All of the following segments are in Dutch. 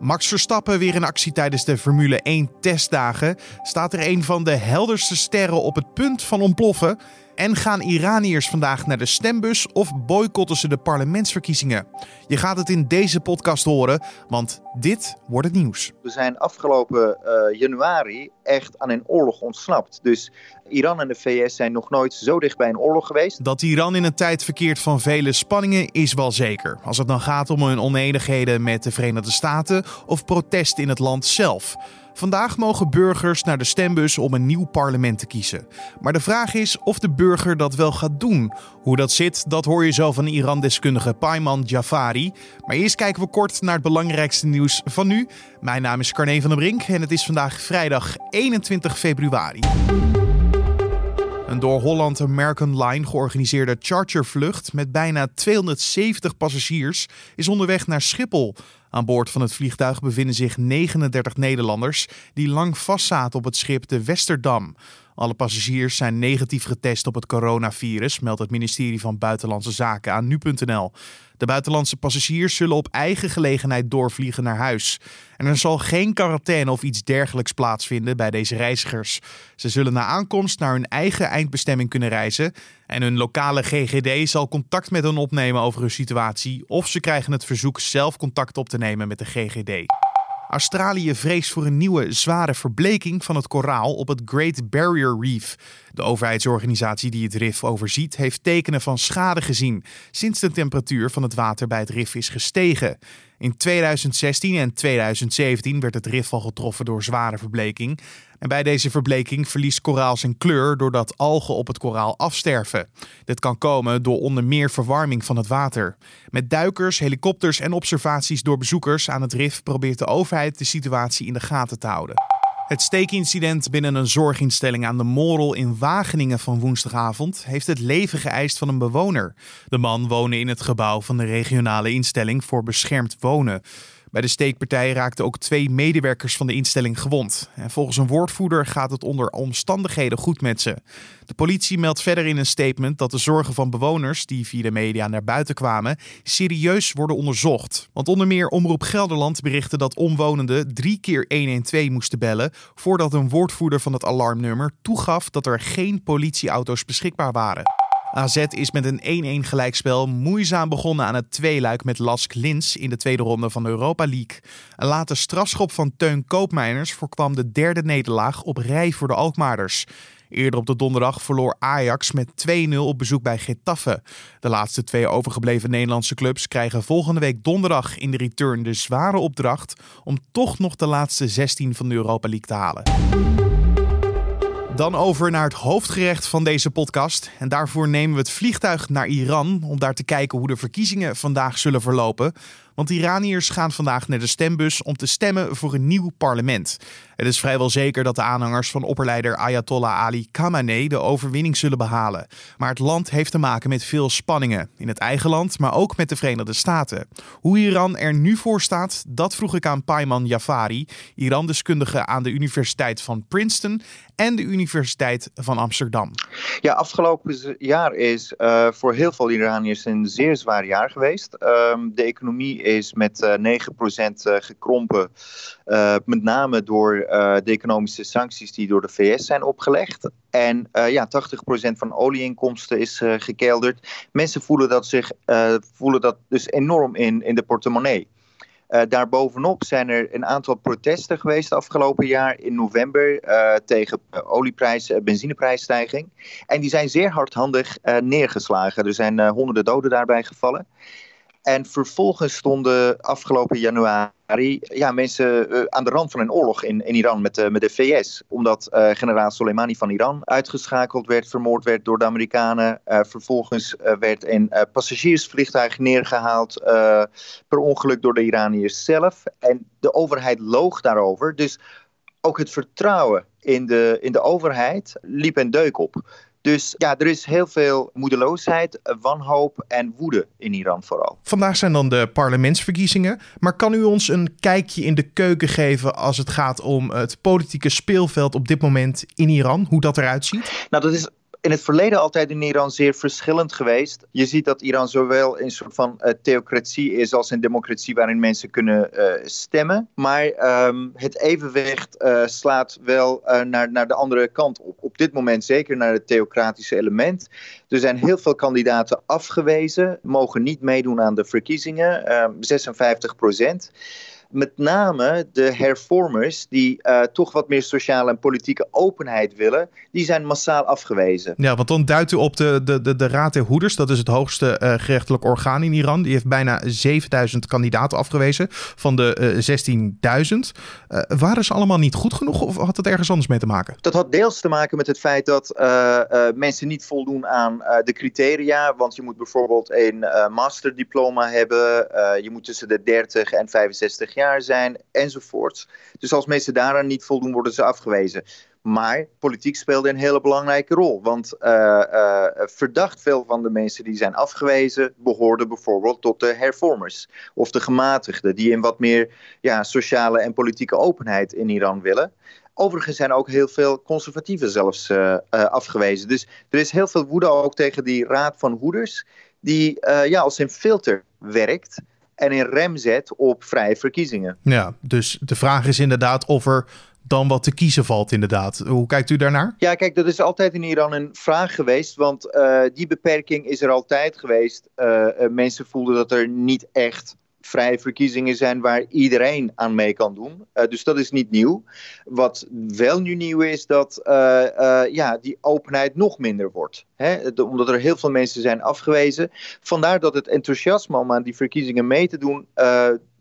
Max Verstappen weer in actie tijdens de Formule 1 testdagen. Staat er een van de helderste sterren op het punt van ontploffen? En gaan Iraniërs vandaag naar de stembus of boycotten ze de parlementsverkiezingen? Je gaat het in deze podcast horen, want dit wordt het nieuws. We zijn afgelopen uh, januari echt aan een oorlog ontsnapt. Dus Iran en de VS zijn nog nooit zo dicht bij een oorlog geweest. Dat Iran in een tijd verkeert van vele spanningen is wel zeker. Als het dan gaat om hun onenigheden met de Verenigde Staten of protest in het land zelf. Vandaag mogen burgers naar de stembus om een nieuw parlement te kiezen. Maar de vraag is of de burger dat wel gaat doen. Hoe dat zit, dat hoor je zo van Iran-deskundige Payman Jafari. Maar eerst kijken we kort naar het belangrijkste nieuws van nu. Mijn naam is Carne van der Brink en het is vandaag vrijdag 21 februari. Een door Holland American Line georganiseerde chartervlucht met bijna 270 passagiers is onderweg naar Schiphol. Aan boord van het vliegtuig bevinden zich 39 Nederlanders die lang vastzaten op het schip de Westerdam. Alle passagiers zijn negatief getest op het coronavirus, meldt het ministerie van Buitenlandse Zaken aan nu.nl. De buitenlandse passagiers zullen op eigen gelegenheid doorvliegen naar huis. En er zal geen quarantaine of iets dergelijks plaatsvinden bij deze reizigers. Ze zullen na aankomst naar hun eigen eindbestemming kunnen reizen. En hun lokale GGD zal contact met hen opnemen over hun situatie. Of ze krijgen het verzoek zelf contact op te nemen met de GGD. Australië vreest voor een nieuwe zware verbleking van het koraal op het Great Barrier Reef. De overheidsorganisatie die het rif overziet heeft tekenen van schade gezien sinds de temperatuur van het water bij het rif is gestegen. In 2016 en 2017 werd het rif al getroffen door zware verbleking. En bij deze verbleking verliest koraal zijn kleur doordat algen op het koraal afsterven. Dit kan komen door onder meer verwarming van het water. Met duikers, helikopters en observaties door bezoekers aan het rif probeert de overheid de situatie in de gaten te houden. Het steekincident binnen een zorginstelling aan de Morel in Wageningen van woensdagavond heeft het leven geëist van een bewoner. De man woonde in het gebouw van de regionale instelling voor beschermd wonen. Bij de steekpartij raakten ook twee medewerkers van de instelling gewond. En volgens een woordvoerder gaat het onder omstandigheden goed met ze. De politie meldt verder in een statement dat de zorgen van bewoners die via de media naar buiten kwamen serieus worden onderzocht. Want onder meer Omroep Gelderland berichtte dat omwonenden drie keer 112 moesten bellen voordat een woordvoerder van het alarmnummer toegaf dat er geen politieauto's beschikbaar waren. AZ is met een 1-1 gelijkspel moeizaam begonnen aan het tweeluik met Lask Lins in de tweede ronde van de Europa League. Een late strafschop van Teun Koopmeiners voorkwam de derde nederlaag op rij voor de Alkmaarders. Eerder op de donderdag verloor Ajax met 2-0 op bezoek bij Getafe. De laatste twee overgebleven Nederlandse clubs krijgen volgende week donderdag in de return de zware opdracht om toch nog de laatste 16 van de Europa League te halen. Dan over naar het hoofdgerecht van deze podcast. En daarvoor nemen we het vliegtuig naar Iran om daar te kijken hoe de verkiezingen vandaag zullen verlopen. Want Iraniërs gaan vandaag naar de stembus om te stemmen voor een nieuw parlement. Het is vrijwel zeker dat de aanhangers van opperleider Ayatollah Ali Khamenei de overwinning zullen behalen. Maar het land heeft te maken met veel spanningen. In het eigen land, maar ook met de Verenigde Staten. Hoe Iran er nu voor staat, dat vroeg ik aan Payman Jafari, Iran-deskundige aan de Universiteit van Princeton en de Universiteit van Amsterdam. Ja, afgelopen jaar is uh, voor heel veel Iraniërs een zeer zwaar jaar geweest. Uh, de economie is met uh, eh, 9% eh, gekrompen. Uh, met name door de economische sancties die door de VS zijn opgelegd. En ja, 80% van olieinkomsten is gekelderd. Mensen voelen dat, zich, voelen dat dus enorm in, in de portemonnee. Uh, daarbovenop zijn er een aantal protesten geweest afgelopen jaar in november uh, tegen olieprijs, benzineprijsstijging. En die zijn zeer hardhandig uh, neergeslagen. Er zijn honderden doden daarbij gevallen. En vervolgens stonden afgelopen januari ja, mensen uh, aan de rand van een oorlog in, in Iran met, uh, met de VS. Omdat uh, generaal Soleimani van Iran uitgeschakeld werd, vermoord werd door de Amerikanen. vervolgens werd een passagiersvliegtuig neergehaald per ongeluk door de Iraniërs zelf. En de overheid loog daarover. Dus ook het vertrouwen in de, in de overheid liep een deuk op. Dus ja, er is heel veel moedeloosheid, wanhoop en woede in Iran vooral. Vandaag zijn dan de parlementsverkiezingen. Maar kan u ons een kijkje in de keuken geven als het gaat om het politieke speelveld op dit moment in Iran? Hoe dat eruit ziet? Nou, dat is in het verleden altijd in Iran zeer verschillend geweest. Je ziet dat Iran zowel een soort van uh, theocratie is als een democratie waarin mensen kunnen uh, stemmen. Maar um, het evenwicht uh, slaat wel naar, naar de andere kant op. Op dit moment zeker naar het theocratische element. Er zijn heel veel kandidaten afgewezen, mogen niet meedoen aan de verkiezingen, 56 procent met name de hervormers, die uh, toch wat meer sociale en politieke openheid willen, die zijn massaal afgewezen. Ja, want dan duidt u op de, de, de, de Raad der Hoeders, dat is het hoogste uh, gerechtelijk orgaan in Iran. Die heeft bijna 7000 kandidaten afgewezen van de uh, 16.000. waren ze allemaal niet goed genoeg of had het ergens anders mee te maken? Dat had deels te maken met het feit dat mensen niet voldoen aan de criteria. Want je moet bijvoorbeeld een masterdiploma hebben. je moet tussen de 30 en 65 jaar jaar zijn enzovoort. Dus als mensen daaraan niet voldoen, worden ze afgewezen. Maar politiek speelde een hele belangrijke rol. Want uh, uh, verdacht veel van de mensen die zijn afgewezen, behoorden bijvoorbeeld tot de hervormers. Of de gematigden, die een wat meer ja, sociale en politieke openheid in Iran willen. Overigens zijn ook heel veel conservatieven zelfs uh, afgewezen. Dus er is heel veel woede ook tegen die raad van hoeders, die ja, als een filter werkt en in rem zet op vrije verkiezingen. Ja, dus de vraag is inderdaad of er dan wat te kiezen valt, inderdaad. Hoe kijkt u daarnaar? Ja, kijk, dat is altijd in Iran een vraag geweest, want uh, die beperking is er altijd geweest. Uh, uh, mensen voelden dat er niet echt vrije verkiezingen zijn waar iedereen aan mee kan doen. Uh, dus dat is niet nieuw. Wat wel nu nieuw is, dat uh, uh, ja, die openheid nog minder wordt. Hè? Omdat er heel veel mensen zijn afgewezen. Vandaar dat het enthousiasme om aan die verkiezingen mee te doen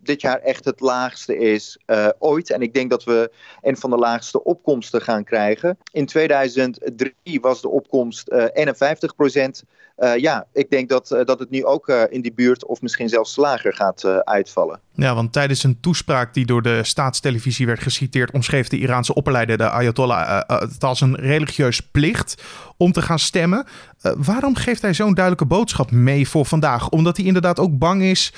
dit jaar echt het laagste is ooit. En ik denk dat we een van de laagste opkomsten gaan krijgen. In 2003 was de opkomst uh, 51 procent. Uh, ja, ik denk dat, dat het nu ook in die buurt of misschien zelfs lager gaat uitvallen. Ja, want tijdens een toespraak die door de staatstelevisie werd geciteerd, omschreef de Iraanse opperleider, de Ayatollah, het als een religieus plicht om te gaan stemmen. Uh, waarom geeft hij zo'n duidelijke boodschap mee voor vandaag? Omdat hij inderdaad ook bang is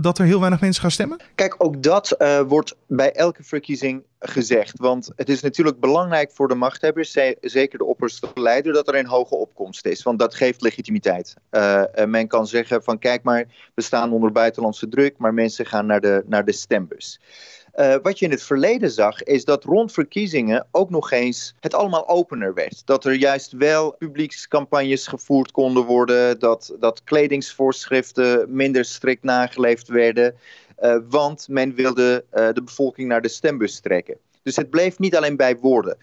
dat er heel weinig mensen gaan stemmen? Kijk, ook dat wordt bij elke verkiezing gezegd. Want het is natuurlijk belangrijk voor de machthebbers, zeker de opperste leider, dat er een hoge opkomst is. Want dat geeft legitimiteit. men kan zeggen van kijk maar, we staan onder buitenlandse druk, maar mensen gaan naar naar de stembus. Uh, wat je in het verleden zag, is dat rond verkiezingen ook nog eens het allemaal opener werd. Dat er juist wel publiekscampagnes gevoerd konden worden, dat, dat kledingsvoorschriften minder strikt nageleefd werden. Uh, want men wilde uh, de bevolking naar de stembus trekken. Dus het bleef niet alleen bij woorden.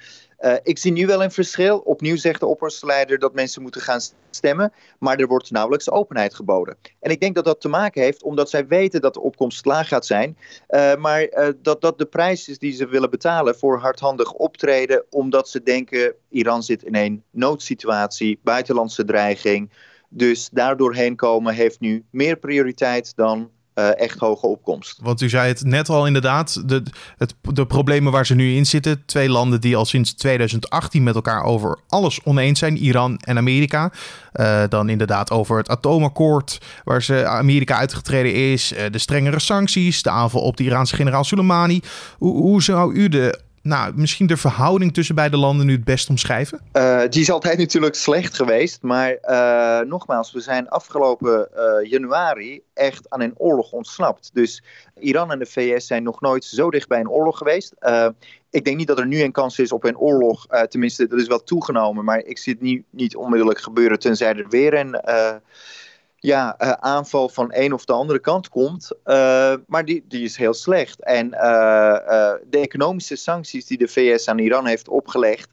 Uh, ik zie nu wel een verschil. Opnieuw zegt de opperste dat mensen moeten gaan stemmen, maar er wordt nauwelijks openheid geboden. En ik denk dat dat te maken heeft omdat zij weten dat de opkomst laag gaat zijn, uh, maar uh, dat dat de prijs is die ze willen betalen voor hardhandig optreden, omdat ze denken Iran zit in een noodsituatie, buitenlandse dreiging. Dus daardoor heen komen heeft nu meer prioriteit dan uh, echt hoge opkomst. Want u zei het net al inderdaad, de, het, de problemen waar ze nu in zitten. Twee landen die al sinds 2018 met elkaar over alles oneens zijn, Iran en Amerika. Uh, dan inderdaad over het atoomakkoord waar ze Amerika uitgetreden is. Uh, de strengere sancties, de aanval op de Iraanse generaal Soleimani. Hoe, hoe zou u de nou, misschien de verhouding tussen beide landen nu het best omschrijven? Uh, die is altijd natuurlijk slecht geweest. Maar uh, nogmaals, we zijn afgelopen uh, januari echt aan een oorlog ontsnapt. Dus Iran en de VS zijn nog nooit zo dicht bij een oorlog geweest. ik denk niet dat er nu een kans is op een oorlog. tenminste, dat is wel toegenomen. Maar ik zie het niet, niet onmiddellijk gebeuren tenzij er weer een ja, uh, aanval van een of de andere kant komt. Uh, maar die, die is heel slecht. En uh, de economische sancties die de VS aan Iran heeft opgelegd.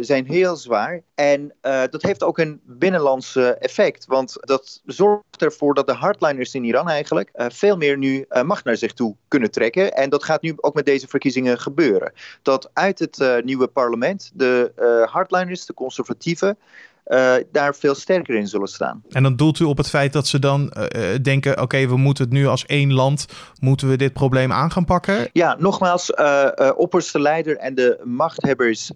zijn heel zwaar. En dat heeft ook een binnenlandse effect. Want dat zorgt ervoor dat de hardliners in Iran eigenlijk veel meer nu macht naar zich toe kunnen trekken. En dat gaat nu ook met deze verkiezingen gebeuren. Dat uit het nieuwe parlement de hardliners, de conservatieven, uh, daar veel sterker in zullen staan. En dan doelt u op het feit dat ze dan uh, denken: oké, we moeten het nu als één land, moeten we dit probleem aan gaan pakken? Ja, nogmaals, uh, opperste leider en de machthebbers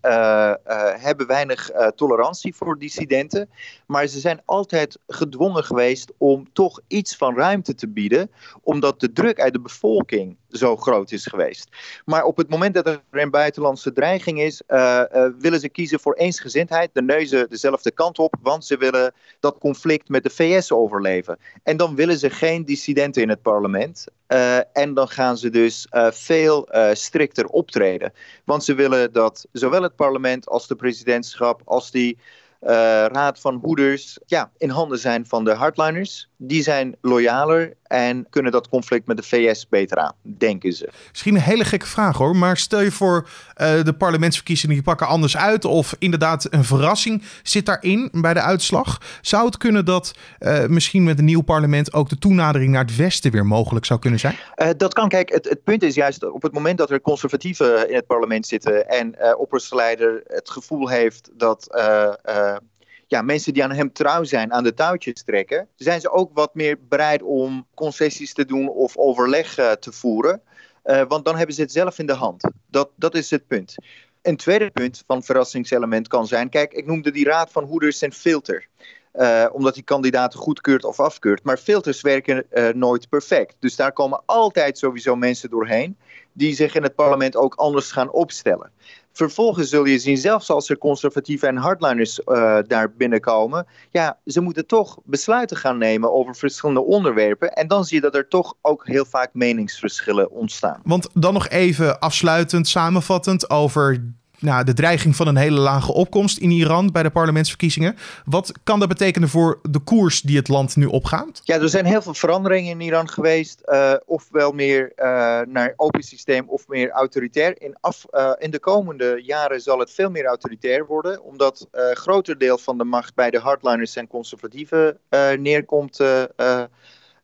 hebben weinig tolerantie voor dissidenten. Maar ze zijn altijd gedwongen geweest om toch iets van ruimte te bieden, omdat de druk uit de bevolking zo groot is geweest. Maar op het moment dat er een buitenlandse dreiging is, uh, uh, willen ze kiezen voor eensgezindheid, de neuzen dezelfde kant op, want ze willen dat conflict met de VS overleven. En dan willen ze geen dissidenten in het parlement. Uh, en dan gaan ze dus veel strikter optreden. Want ze willen dat zowel het parlement als de presidentschap, als die raad van hoeders ja, in handen zijn van de hardliners. Die zijn loyaler en kunnen dat conflict met de VS beter aan, denken ze. Misschien een hele gekke vraag hoor, maar stel je voor uh, de parlementsverkiezingen die pakken anders uit of inderdaad een verrassing zit daarin bij de uitslag. Zou het kunnen dat uh, misschien met een nieuw parlement ook de toenadering naar het westen weer mogelijk zou kunnen zijn? dat kan, kijk, het, het, punt is juist op het moment dat er conservatieven in het parlement zitten en opperstleider het gevoel heeft dat ja, mensen die aan hem trouw zijn aan de touwtjes trekken, zijn ze ook wat meer bereid om concessies te doen of overleg uh, te voeren. Uh, want dan hebben ze het zelf in de hand. Dat, dat is het punt. Een tweede punt van verrassingselement kan zijn: kijk, ik noemde die raad van hoeders een filter. Uh, omdat die kandidaten goedkeurt of afkeurt. Maar filters werken uh, nooit perfect. Dus daar komen altijd sowieso mensen doorheen die zich in het parlement ook anders gaan opstellen. Vervolgens zul je zien, zelfs als er conservatieven en hardliners uh, daar binnenkomen, ja, ze moeten toch besluiten gaan nemen over verschillende onderwerpen. En dan zie je dat er toch ook heel vaak meningsverschillen ontstaan. Want dan nog even afsluitend, samenvattend over nou, de dreiging van een hele lage opkomst in Iran bij de parlementsverkiezingen. Wat kan dat betekenen voor de koers die het land nu opgaat? Ja, er zijn heel veel veranderingen in Iran geweest. Uh, ofwel meer uh, naar open systeem of meer autoritair. In, af, uh, in de komende jaren zal het veel meer autoritair worden, omdat een groter deel van de macht bij de hardliners en conservatieven neerkomt.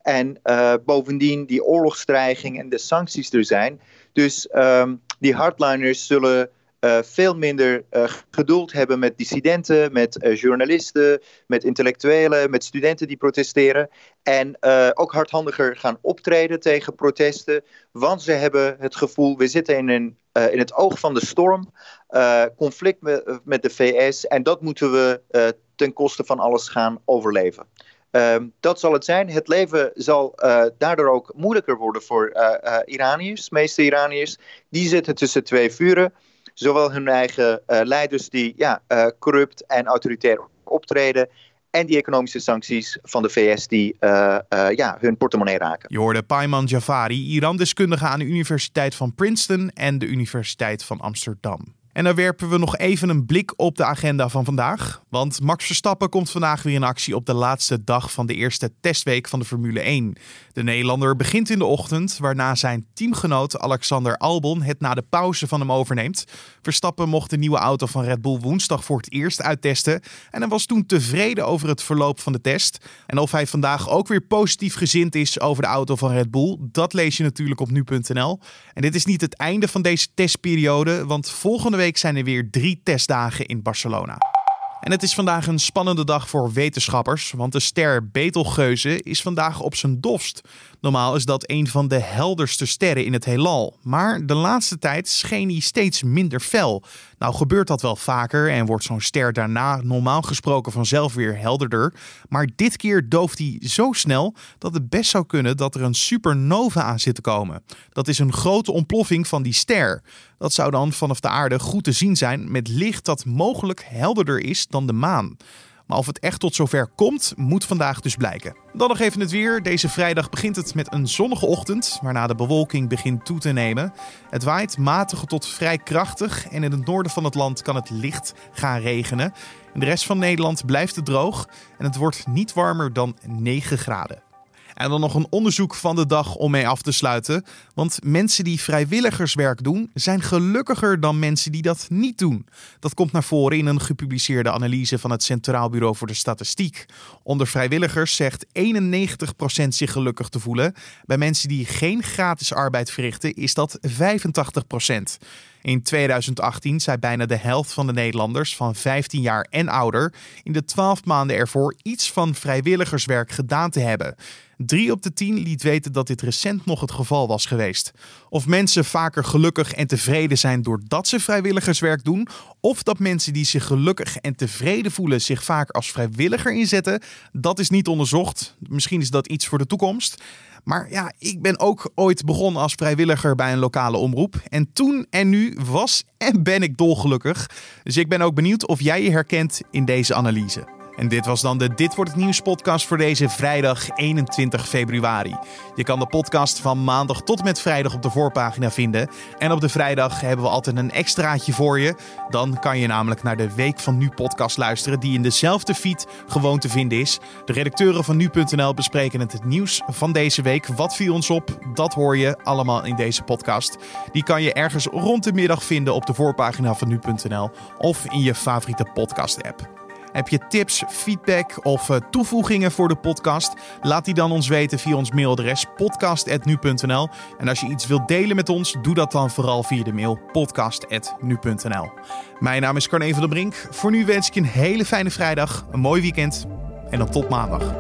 en bovendien die oorlogsdreiging en de sancties er zijn. Dus um, die hardliners zullen uh, veel minder uh, geduld hebben met dissidenten, met uh, journalisten, met intellectuelen, met studenten die protesteren. En ook hardhandiger gaan optreden tegen protesten, want ze hebben het gevoel, we zitten in, een, in het oog van de storm, conflict met, met, de VS en dat moeten we ten koste van alles gaan overleven. Um, dat zal het zijn. Het leven zal daardoor ook moeilijker worden voor uh, Iraniërs. Meeste Iraniërs die zitten tussen twee vuren zowel hun eigen uh, leiders die ja, uh, corrupt en autoritair optreden. En die economische sancties van de VS die uh, ja, hun portemonnee raken. Je hoorde Payman Javari, Iran-deskundige aan de Universiteit van Princeton en de Universiteit van Amsterdam. En dan werpen we nog even een blik op de agenda van vandaag. Want Max Verstappen komt vandaag weer in actie op de laatste dag van de eerste testweek van de Formule 1. De Nederlander begint in de ochtend, waarna zijn teamgenoot Alexander Albon het na de pauze van hem overneemt. Verstappen mocht de nieuwe auto van Red Bull woensdag voor het eerst uittesten. En hij was toen tevreden over het verloop van de test. En of hij vandaag ook weer positief gezind is over de auto van Red Bull, dat lees je natuurlijk op nu.nl. En dit is niet het einde van deze testperiode, want volgende week zijn er weer drie testdagen in Barcelona. En het is vandaag een spannende dag voor wetenschappers, want de ster Betelgeuze is vandaag op zijn dofst. Normaal is dat een van de helderste sterren in het heelal, maar de laatste tijd scheen hij steeds minder fel. Nou gebeurt dat wel vaker en wordt zo'n ster daarna normaal gesproken vanzelf weer helderder, maar dit keer dooft hij zo snel dat het best zou kunnen dat er een supernova aan zit te komen. Dat is een grote ontploffing van die ster. Dat zou dan vanaf de aarde goed te zien zijn met licht dat mogelijk helderder is dan de maan. Maar of het echt tot zover komt, moet vandaag dus blijken. Dan nog even het weer. Deze vrijdag begint het met een zonnige ochtend, waarna de bewolking begint toe te nemen. Het waait matig tot vrij krachtig en in het noorden van het land kan het licht gaan regenen. In de rest van Nederland blijft het droog en het wordt niet warmer dan 9 graden. En dan nog een onderzoek van de dag om mee af te sluiten. Want mensen die vrijwilligerswerk doen, zijn gelukkiger dan mensen die dat niet doen. Dat komt naar voren in een gepubliceerde analyse van het Centraal Bureau voor de Statistiek. Onder vrijwilligers zegt 91% zich gelukkig te voelen. Bij mensen die geen gratis arbeid verrichten, is dat 85%. In 2018 zei bijna de helft van de Nederlanders van 15 jaar en ouder in de 12 maanden ervoor iets van vrijwilligerswerk gedaan te hebben. Drie op de tien liet weten dat dit recent nog het geval was geweest. Of mensen vaker gelukkig en tevreden zijn doordat ze vrijwilligerswerk doen, of dat mensen die zich gelukkig en tevreden voelen zich vaak als vrijwilliger inzetten, dat is niet onderzocht. Misschien is dat iets voor de toekomst. Maar ja, ik ben ook ooit begonnen als vrijwilliger bij een lokale omroep. En toen en nu was en ben ik dolgelukkig. Dus ik ben ook benieuwd of jij je herkent in deze analyse. En dit was dan de Dit wordt het nieuws podcast voor deze vrijdag 21 februari. Je kan de podcast van maandag tot met vrijdag op de voorpagina vinden. En op de vrijdag hebben we altijd een extraatje voor je. Dan kan je namelijk naar de Week van Nu podcast luisteren, die in dezelfde feed gewoon te vinden is. De redacteuren van nu.nl bespreken het, het nieuws van deze week. Wat viel ons op? Dat hoor je allemaal in deze podcast. Die kan je ergens rond de middag vinden op de voorpagina van nu.nl of in je favoriete podcast app. Heb je tips, feedback of uh, toevoegingen voor de podcast? Laat die dan ons weten via ons mailadres podcast.nu.nl. En als je iets wilt delen met ons, doe dat dan vooral via de mail podcast.nu.nl. Mijn naam is Carne van der Brink. Voor nu wens ik je een hele fijne vrijdag, een mooi weekend en dan tot maandag.